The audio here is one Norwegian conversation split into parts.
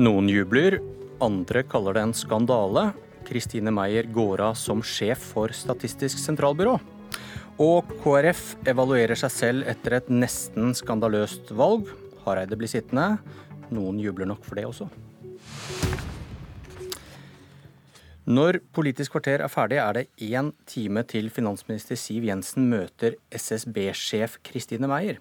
Noen jubler, andre kaller det en skandale. Kristine Meyer går av som sjef for Statistisk sentralbyrå. Og KrF evaluerer seg selv etter et nesten skandaløst valg. Hareide blir sittende. Noen jubler nok for det også. Når Politisk kvarter er ferdig, er det én time til finansminister Siv Jensen møter SSB-sjef Kristine Meyer.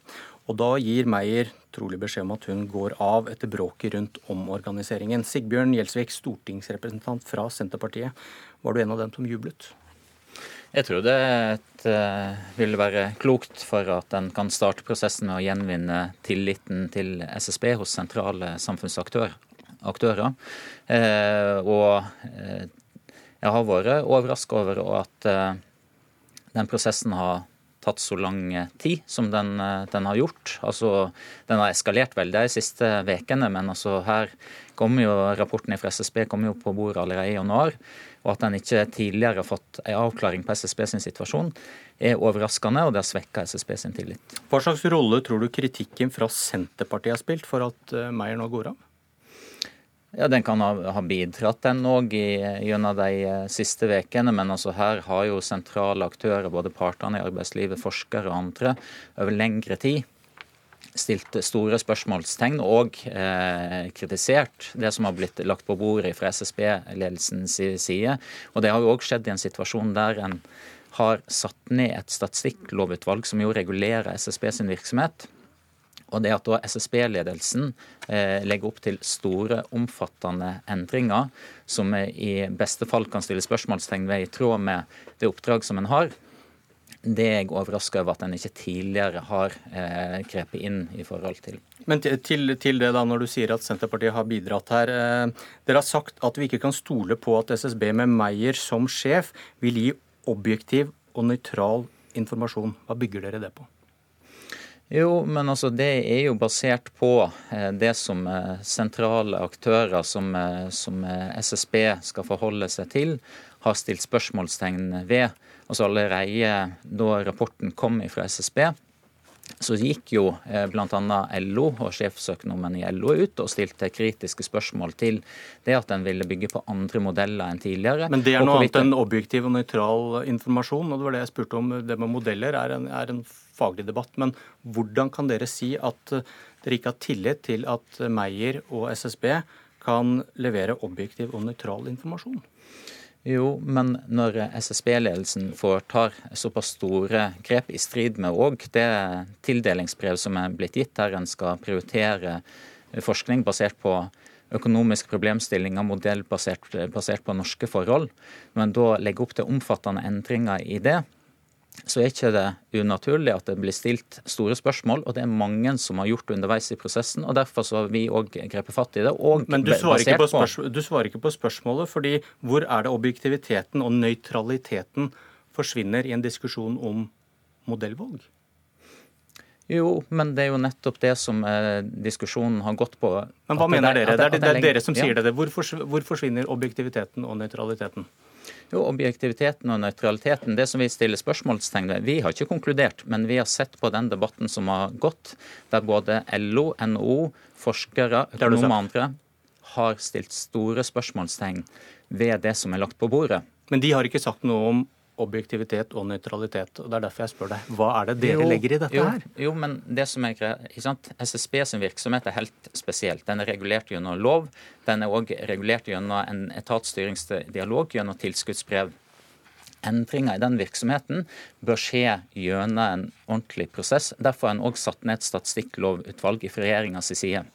Og da gir Meyer trolig beskjed om at hun går av etter bråket rundt omorganiseringen. Sigbjørn Gjelsvik, stortingsrepresentant fra Senterpartiet. Var du en av dem som jublet? Jeg tror det et, uh, vil være klokt for at en kan starte prosessen med å gjenvinne tilliten til SSB hos sentrale samfunnsaktører. Aktører. Uh, og uh, jeg har vært overraska over at den prosessen har tatt så lang tid som den, den, har gjort. Altså, Den har eskalert veldig de siste ukene, men altså her kommer jo rapporten fra SSB kommer jo på bordet allerede i januar. Og at en ikke tidligere har fått en avklaring på SSB sin situasjon, er overraskende, og det har svekka SSB sin tillit. Hva slags rolle tror du kritikken fra Senterpartiet har spilt for at eh, Meyer nå går av? Ja, Den kan ha, ha bidratt, den òg, gjennom de eh, siste ukene. Men altså her har jo sentrale aktører, både partene i arbeidslivet, forskere og andre, over lengre tid stilt store spørsmålstegn og eh, kritisert det som har blitt lagt på bordet fra SSB-ledelsens side. Og Det har jo òg skjedd i en situasjon der en har satt ned et statistikklovutvalg som jo regulerer SSB sin virksomhet. Og det at da SSB-ledelsen eh, legger opp til store, omfattende endringer, som i beste fall kan stille spørsmålstegn ved i tråd med det oppdrag som en har, det er jeg overraska over at en ikke tidligere har eh, krepet inn i forhold til. Men til, til, det da, når du sier at Senterpartiet har bidratt her. Eh, dere har sagt at vi ikke kan stole på at SSB med Meyer som sjef vil gi objektiv og nøytral informasjon. Hva bygger dere det på? Jo, men altså det er jo basert på eh, det som eh, sentrale aktører som, eh, som, SSB skal forholde seg til, har stilt spørsmålstegn ved. Altså Allerede da rapporten kom fra SSB, så gikk jo bl.a. LO og sjefsøkonomen i LO ut og stilte kritiske spørsmål til det at en ville bygge på andre modeller enn tidligere. Men det er noe annet enn objektiv og nøytral informasjon. og Det var det jeg spurte om. Det med modeller er en, er en faglig debatt. Men hvordan kan dere si at eh, dere ikke har tillit til at Meyer og SSB kan levere objektiv og nøytral informasjon? Jo, men når SSB-ledelsen foretar såpass store grep, i strid med òg det tildelingsbrev som er blitt gitt, der en skal prioritere forskning basert på økonomiske problemstillinger, modell basert, på norske forhold, men da legger opp til omfattende endringer i det, så er ikke det unaturlig at det blir stilt store spørsmål. Og det er mange som har gjort det underveis i prosessen. og Derfor så har vi òg grepet fatt i det. Men du svarer, på du svarer ikke på spørsmålet, fordi hvor er det objektiviteten og nøytraliteten forsvinner i en diskusjon om modellvalg? Jo, men det er jo nettopp det som eh, diskusjonen har gått på. Men hva mener dere? Det, det, det, er dere som sier ja. det. Hvor forsvinner objektiviteten og nøytraliteten? Jo, objektiviteten og nøytraliteten, det som vi stiller spørsmålstegn ved. Vi har ikke konkludert, men vi har sett på den debatten som har gått, der både LO, NHO, forskere, økonomer og andre har stilt store spørsmålstegn ved det som er lagt på bordet. Men de har ikke sagt noe om objektivitet og nøytralitet. og Det er derfor jeg spør deg. Hva er det dere jo, legger i dette jo, her? Jo, men det som er ikke sant? SSB sin virksomhet er helt spesielt. Den er regulert gjennom lov. Den er òg regulert gjennom en etatsstyringsdialog, gjennom tilskuddsbrev. Endringer i den virksomheten bør skje gjennom en ordentlig prosess. Derfor har en òg satt ned et statistikklovutvalg fra regjeringas side.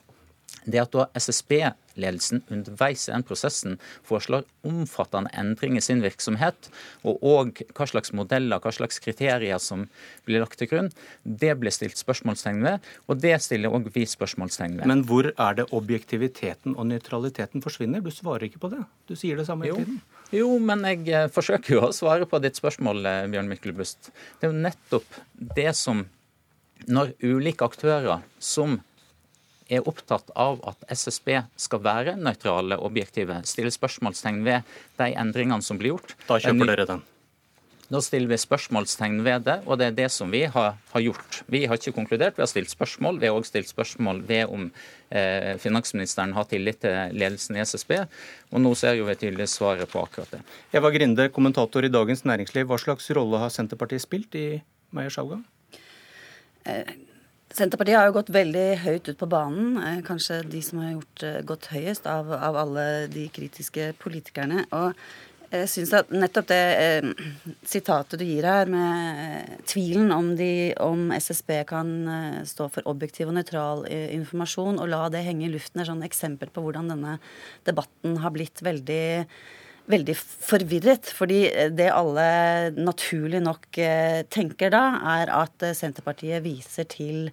Det at da SSB-ledelsen underveis i den prosessen foreslår omfattende endringer i sin virksomhet, og òg hva slags modeller, hva slags kriterier som blir lagt til grunn, det blir stilt spørsmålstegn ved, og det stiller òg vi spørsmålstegn ved. Men hvor er det objektiviteten og nøytraliteten forsvinner? Du svarer ikke på det. Du sier det samme hele tiden. Jo, men jeg eh, forsøker jo å svare på ditt spørsmål, eh, Bjørn Myklebust. Det er jo nettopp det som Når ulike aktører som er opptatt av at SSB skal være nøytrale og objektive, stille spørsmålstegn ved de endringene som blir gjort. Da kjøper dere den? Da stiller vi spørsmålstegn ved det, og det er det som vi har, har gjort. Vi har ikke konkludert, vi har stilt spørsmål. Vi har òg stilt spørsmål ved om eh, finansministeren har tillit til ledelsen i SSB. Og nå ser jo vi tydelig svaret på akkurat det. Eva Grinde, kommentator i Dagens Næringsliv. Hva slags rolle har Senterpartiet spilt i Meyers avgang? Eh, Senterpartiet har jo gått veldig høyt ut på banen. Eh, kanskje de som har gjort, eh, gått høyest av, av alle de kritiske politikerne. Og jeg syns at nettopp det eh, sitatet du gir her, med eh, tvilen om, de, om SSB kan eh, stå for objektiv og nøytral eh, informasjon, og la det henge i luften, er sånn eksempel på hvordan denne debatten har blitt veldig veldig forvirret. Fordi det alle naturlig nok eh, tenker da, er at Senterpartiet viser til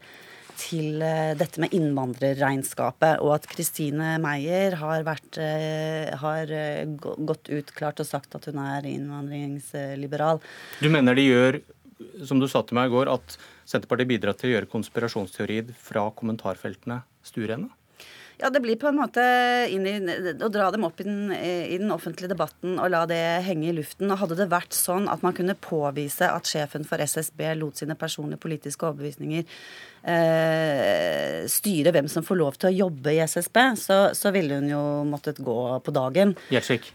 til eh, dette med innvandrerregnskapet, og at Kristine Meyer har, vært, eh, har eh, gått ut klart og sagt at hun er innvandringsliberal. Du mener de gjør, som du sa til meg i går, at Senterpartiet bidrar til å gjøre konspirasjonsteorier fra kommentarfeltene stuerene? Ja, det blir på en måte i, å dra dem opp i den, i den, offentlige debatten og la det henge i luften. Og Hadde det vært sånn at man kunne påvise at sjefen for SSB lot sine personlige politiske overbevisninger eh, styre hvem som får lov til å jobbe i SSB, så, så ville hun jo måttet gå på dagen. Gjelsvik.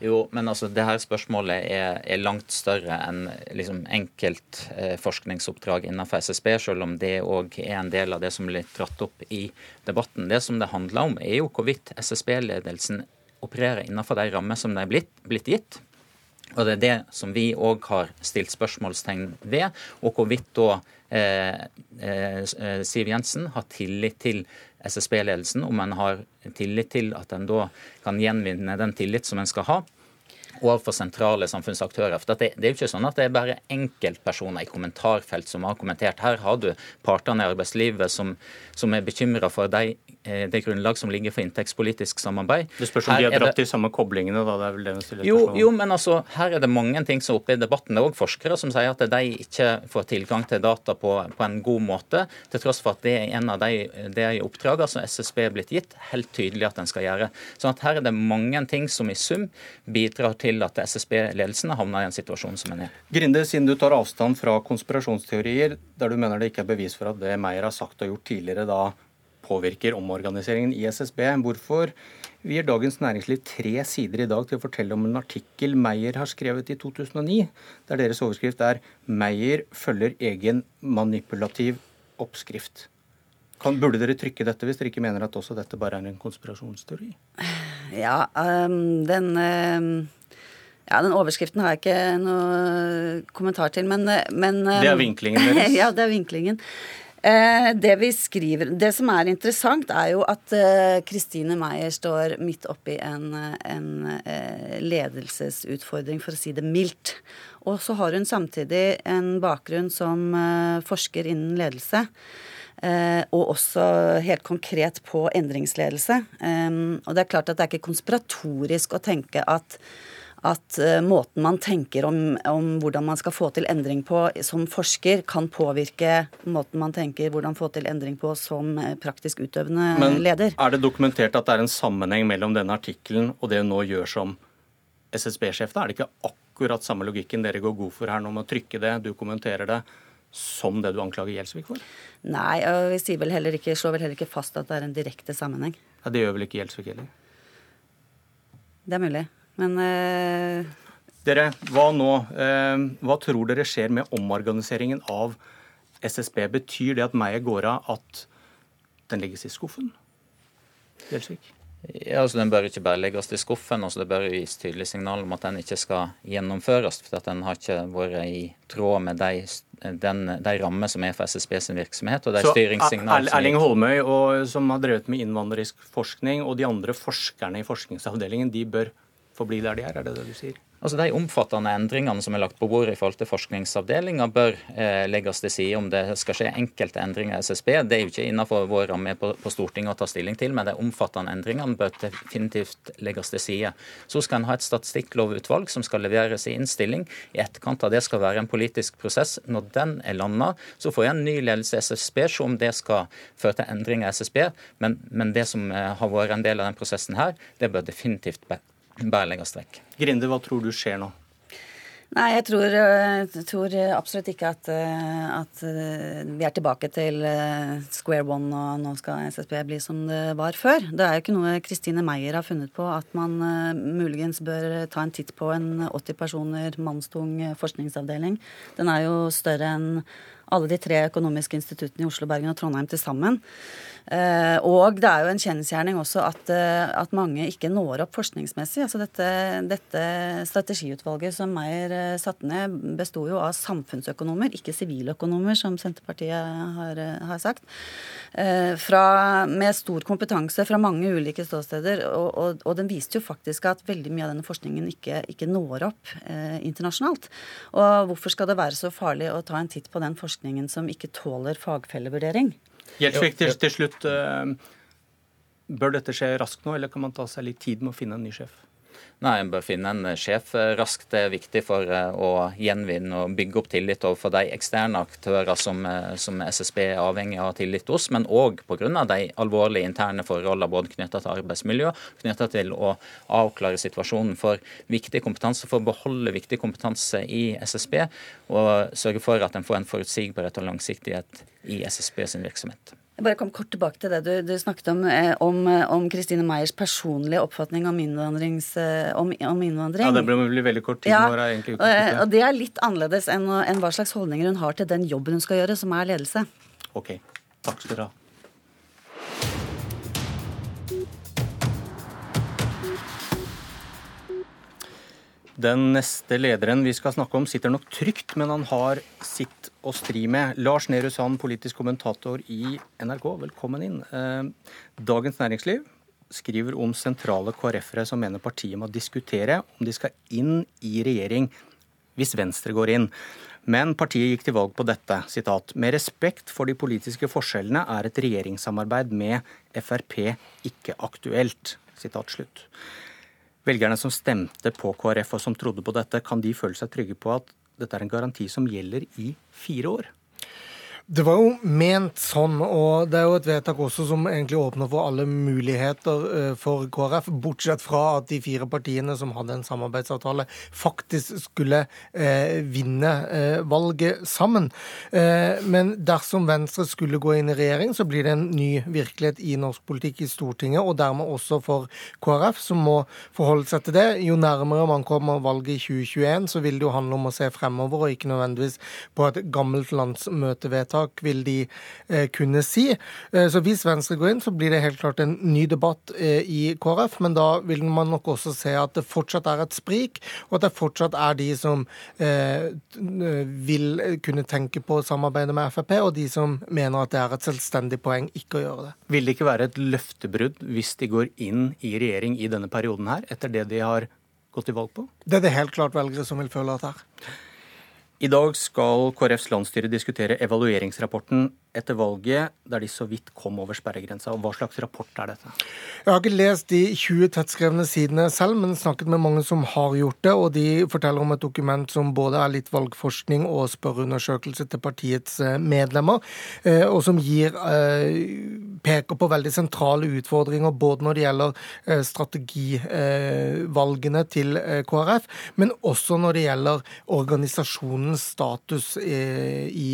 Jo, men altså, det her spørsmålet er, er langt større enn liksom, enkelt eh, forskningsoppdrag innenfor SSB, selv om det òg er en del av det som blir dratt opp i debatten. Det som det handler om, er jo hvorvidt SSB-ledelsen opererer innenfor de rammer som de er blitt, blitt gitt. Og Det er det som vi òg har stilt spørsmålstegn ved, og hvorvidt da eh, eh, Siv Jensen har tillit til SSB-ledelsen, om en har tillit til at en da kan gjenvinne den tillit som en skal ha overfor sentrale samfunnsaktører. For det, det, er jo ikke sånn at det er bare enkeltpersoner i kommentarfelt som har kommentert. Her har du partene i arbeidslivet som, som er bekymra for de det grunnlag som ligger for inntektspolitisk samarbeid. Det spørs om her de har dratt de samme koblingene, da? det er vel det vi jo, jo, men altså, her er det mange ting som er oppe i debatten. Det er òg forskere som sier at de ikke får tilgang til data på, på, en god måte, til tross for at det er en av de, de oppdragene som SSB er blitt gitt, helt tydelig at en skal gjøre. Sånn at her er det mange ting som i sum bidrar til at SSB-ledelsen havner i en situasjon som en er. Grinde, siden du tar avstand fra konspirasjonsteorier, der du mener det ikke er bevis for at det Meyer har sagt og gjort tidligere, da påvirker omorganiseringen i SSB. Hvorfor vier Dagens Næringsliv tre sider i dag til å fortelle om en artikkel Meyer har skrevet i 2009, der deres overskrift er 'Meyer følger egen manipulativ oppskrift'. Kan, burde dere trykke dette hvis dere ikke mener at også dette bare er en konspirasjonsteori? Ja, um, den um ja, Den overskriften har jeg ikke noe kommentar til, men, men Det er vinklingen deres? ja, det er vinklingen. Eh, det vi skriver Det som er interessant, er jo at Kristine uh, Meyer står midt oppi en, en uh, ledelsesutfordring, for å si det mildt. Og så har hun samtidig en bakgrunn som forsker innen ledelse. og også helt konkret på endringsledelse. Og det er klart at det er ikke konspiratorisk å tenke at at uh, måten man tenker om, om, hvordan man skal få til endring på som forsker, kan påvirke måten man tenker hvordan få til endring på som eh, praktisk utøvende Men, leder. Er det dokumentert at det er en sammenheng mellom denne artikkelen og det hun nå gjør som SSB-sjef? Er det ikke akkurat samme logikken dere går god for her nå med å trykke det, du kommenterer det, som det du anklager Gjelsvik for? Nei, og vi sier vel heller ikke, slår vel heller ikke fast at det er en direkte sammenheng. Ja, Det gjør vel ikke Gjelsvik heller? Det er mulig. Men uh... Dere, hva nå? Uh, hva tror dere skjer med omorganiseringen av SSB? Betyr det at Meyer går av at den legges i skuffen? Gjelsvik? Ja, altså Den bør ikke bare legges i skuffen. altså Det bør gis tydelig signal om at den ikke skal gjennomføres. for at Den har ikke vært i tråd med de, den, de rammer som er for SSB sin virksomhet. og de Så styringssignal Erling Holmøy, og, som har drevet med innvandrerisk forskning, og de andre forskerne i forskningsavdelingen, de bør få bli der de er, er det det du sier? Altså De omfattende endringene som er lagt på bordet i forhold til forskningsavdelinga, bør eh, legges til side. Om det skal skje enkelte endringer i SSB, det er jo ikke innenfor vår ramme på, på, Stortinget å ta stilling til, men de omfattende endringene bør definitivt legges til side. Så skal en ha et statistikklovutvalg som skal levere sin innstilling. I etterkant av det skal være en politisk prosess. Når den er landa, så får jeg en ny ledelse i SSB, se om det skal føre til endringer i SSB. Men, men det som eh, har vært en del av den prosessen her, det bør definitivt bare legge strekk. Grinde, hva tror du skjer nå? Nei, jeg tror, jeg eh, tror absolutt ikke at, eh, at, eh, vi er tilbake til square one og nå skal SSB bli som det var før. Det er jo ikke noe Kristine Meyer har funnet på at man muligens bør ta en titt på en 80 personer mannstung forskningsavdeling. Den er jo større enn alle de tre økonomiske instituttene i Oslo, Bergen og Trondheim til sammen. Eh, og det er jo en kjensgjerning også at, eh, at, mange ikke når opp forskningsmessig. Altså dette, dette strategiutvalget som Meyer eh, satte ned, besto jo av samfunnsøkonomer, ikke siviløkonomer, som Senterpartiet har, har sagt. Fra, med stor kompetanse fra mange ulike ståsteder. Og, og, og, den viste jo faktisk at veldig mye av denne forskningen ikke, ikke når opp eh, internasjonalt. Og hvorfor skal det være så farlig å ta en titt på den forskningen som ikke tåler fagfellevurdering? Gjeldsvik til, til slutt. Eh, bør dette skje raskt nå, eller kan man ta seg litt tid med å finne en ny sjef? Nei, En bør finne en sjef raskt. Det er viktig for eh, å gjenvinne og bygge opp tillit overfor de eksterne aktører som, eh, som SSB er avhengig av tillit hos, men òg pga. de alvorlige interne forholdene både knytta til arbeidsmiljø knytta til å avklare situasjonen for viktig kompetanse, for å beholde viktig kompetanse i SSB og sørge for at en får en forutsigbarhet og langsiktighet i SSB sin virksomhet. Jeg bare kom kort tilbake til det du, du snakket om, eh, om, eh, om Kristine Meyers personlige oppfatning om, eh, om, om, innvandring. Ja, Det blir veldig kort tid. Ja, og, og det er litt annerledes enn, enn hva slags holdninger hun har til den jobben hun skal gjøre, som er ledelse. Ok, takk skal dere ha. Den neste lederen vi skal snakke om, sitter nok trygt, men han har sitt å stri med. Lars Nehru Sand, politisk kommentator i NRK, velkommen inn. Eh, Dagens Næringsliv skriver om sentrale KrF-ere som mener partiet må diskutere om de skal inn i regjering hvis Venstre går inn. Men partiet gikk til valg på dette. Sitat, Med respekt for de politiske forskjellene er et regjeringssamarbeid med Frp ikke aktuelt. Sitat slutt velgerne som stemte på KrF og som trodde på dette, kan de føle seg trygge på at dette er en garanti som gjelder i fire år? Det var jo ment sånn, og det er jo et vedtak også som egentlig åpner for alle muligheter eh, for KrF, bortsett fra at de fire partiene som hadde en samarbeidsavtale, faktisk skulle eh, vinne eh, valget sammen. Eh, men dersom Venstre skulle gå inn i regjering, så blir det en ny virkelighet i norsk politikk i Stortinget, og dermed også for KrF, som må forholde seg til det. Jo nærmere man kommer valget i 2021, så vil det jo handle om å se fremover, og ikke nødvendigvis på et gammelt landsmøtevedtak tiltak vil de eh, kunne si. Eh, så hvis Venstre går inn, så blir det helt klart en ny debatt eh, i KrF. Men da vil man nok også se at det fortsatt er et sprik, og at det fortsatt er de som vil kunne tenke på å samarbeide med Frp, og de som mener at det er et selvstendig poeng ikke å gjøre det. Vil det ikke være et løftebrudd hvis de går inn i regjering i denne perioden her, etter det de har gått til valg på? Det er det helt klart velgere som vil føle at det er. I dag skal KrFs landsstyre diskutere evalueringsrapporten etter valget, der de så vidt kom over sperregrensa. Og Hva slags rapport er dette? Jeg har ikke lest de 20 tettskrevne sidene selv, men snakket med mange som har gjort det. Og de forteller om et dokument som både er litt valgforskning og spørreundersøkelse til partiets eh, medlemmer, eh, og som gir eh, peker på veldig sentrale utfordringer både når det gjelder strategivalgene til KrF, men også når det gjelder organisasjonens status i,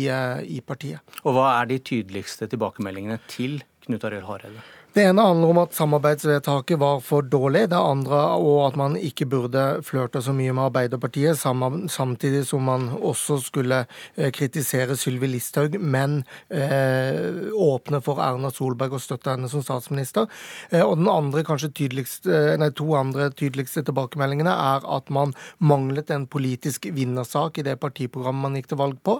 i partiet. Og hva er de tydeligste tilbakemeldingene til Knut Arild Hareide? Det ene handler om at samarbeidsvedtaket var for dårlig. Det andre og at man ikke burde flørte så mye med Arbeiderpartiet, samtidig som man også skulle eh, kritisere Sylvi Listhaug, men eh, åpne for Erna Solberg og støtte henne som statsminister. Eh, og den andre, kanskje tydeligste, nei, to andre tydeligste tilbakemeldingene er at man manglet en politisk vinnersak i det partiprogrammet man gikk til valg på,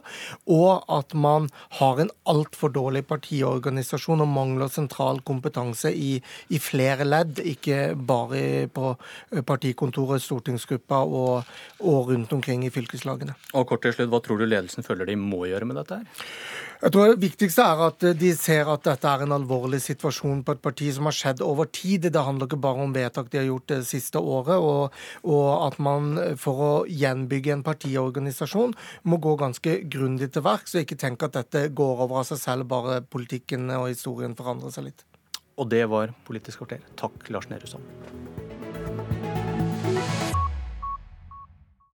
og at man har en altfor dårlig partiorganisasjon og mangler sentral kompetanse kompetanse i, i flere ledd, ikke bare på partikontoret, stortingsgruppa og, og rundt omkring i fylkeslagene. Og kort til slutt, Hva tror du ledelsen føler de må gjøre med dette? her? Jeg tror Det viktigste er at de ser at dette er en alvorlig situasjon på et parti som har skjedd over tid. Det handler ikke bare om vedtak de har gjort det siste året, og, og at man for å gjenbygge en partiorganisasjon må gå ganske grundig til verks og ikke tenke at dette går over av seg selv, bare politikken og historien forandrer seg litt. Og det var Politisk kvarter. Takk, Lars Nehru Sand.